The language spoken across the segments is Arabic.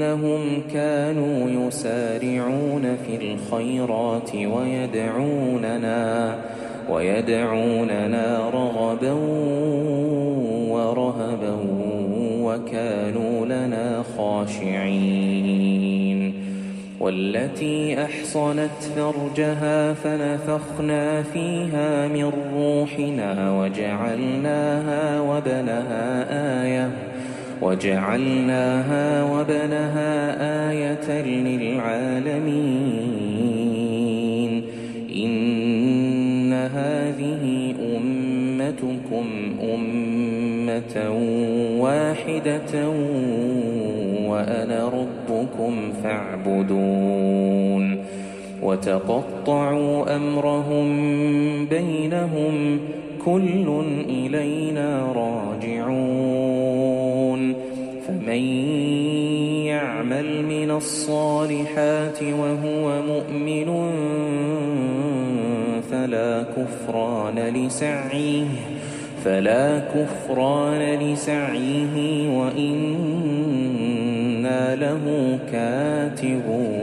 إنهم كانوا يسارعون في الخيرات ويدعوننا ويدعوننا رغبا ورهبا وكانوا لنا خاشعين. والتي أحصنت فرجها فنفخنا فيها من روحنا وجعلناها وبنها آية وجعلناها وبنها آية للعالمين. إن هذه أمتكم أمة واحدة وأنا ربكم فاعبدون. وتقطعوا أمرهم بينهم كل إلينا راجعون. فمن يعمل من الصالحات وهو مؤمن فلا كفران لسعيه فلا كفران لسعيه وإنا له كاتبون.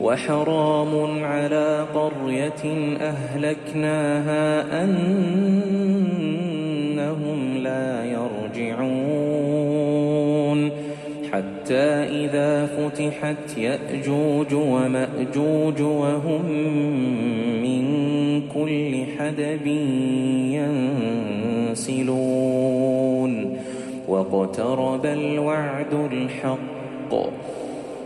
وحرام على قرية أهلكناها أنهم حتى إذا فتحت يأجوج ومأجوج وهم من كل حدب ينسلون. واقترب الوعد الحق.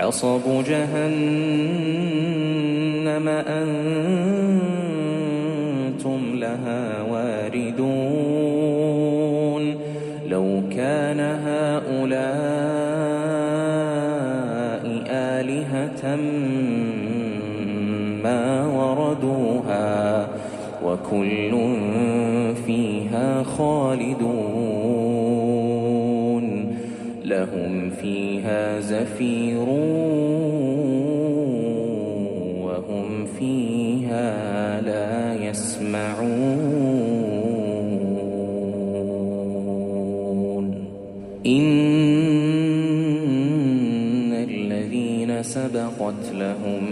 حصب جهنم أنتم لها واردون لو كان هؤلاء آلهة ما وردوها وكل فيها خالدون لهم فيها زفير وهم فيها لا يسمعون. إن الذين سبقت لهم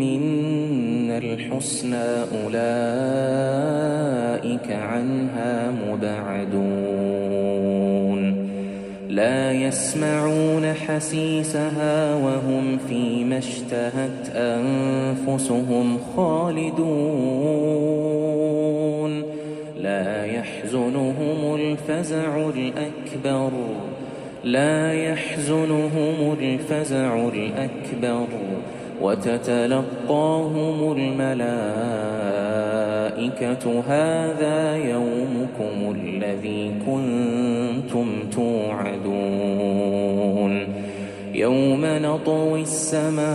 منا الحسنى أولئك عنها مبعدون. لا يسمعون حسيسها وهم فيما اشتهت أنفسهم خالدون. لا يحزنهم الفزع الأكبر. لا يحزنهم الفزع الأكبر. وتتلقاهم الملائكة هذا يومكم الذي كنتم توعدون. يوم نطوي السماء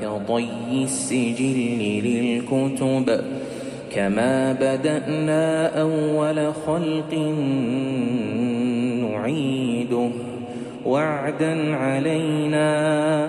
كطي السجل للكتب كما بدأنا أول خلق نعيده وعدا علينا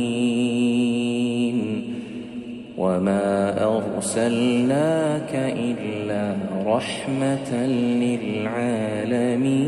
وما أرسلناك إلا رحمة للعالمين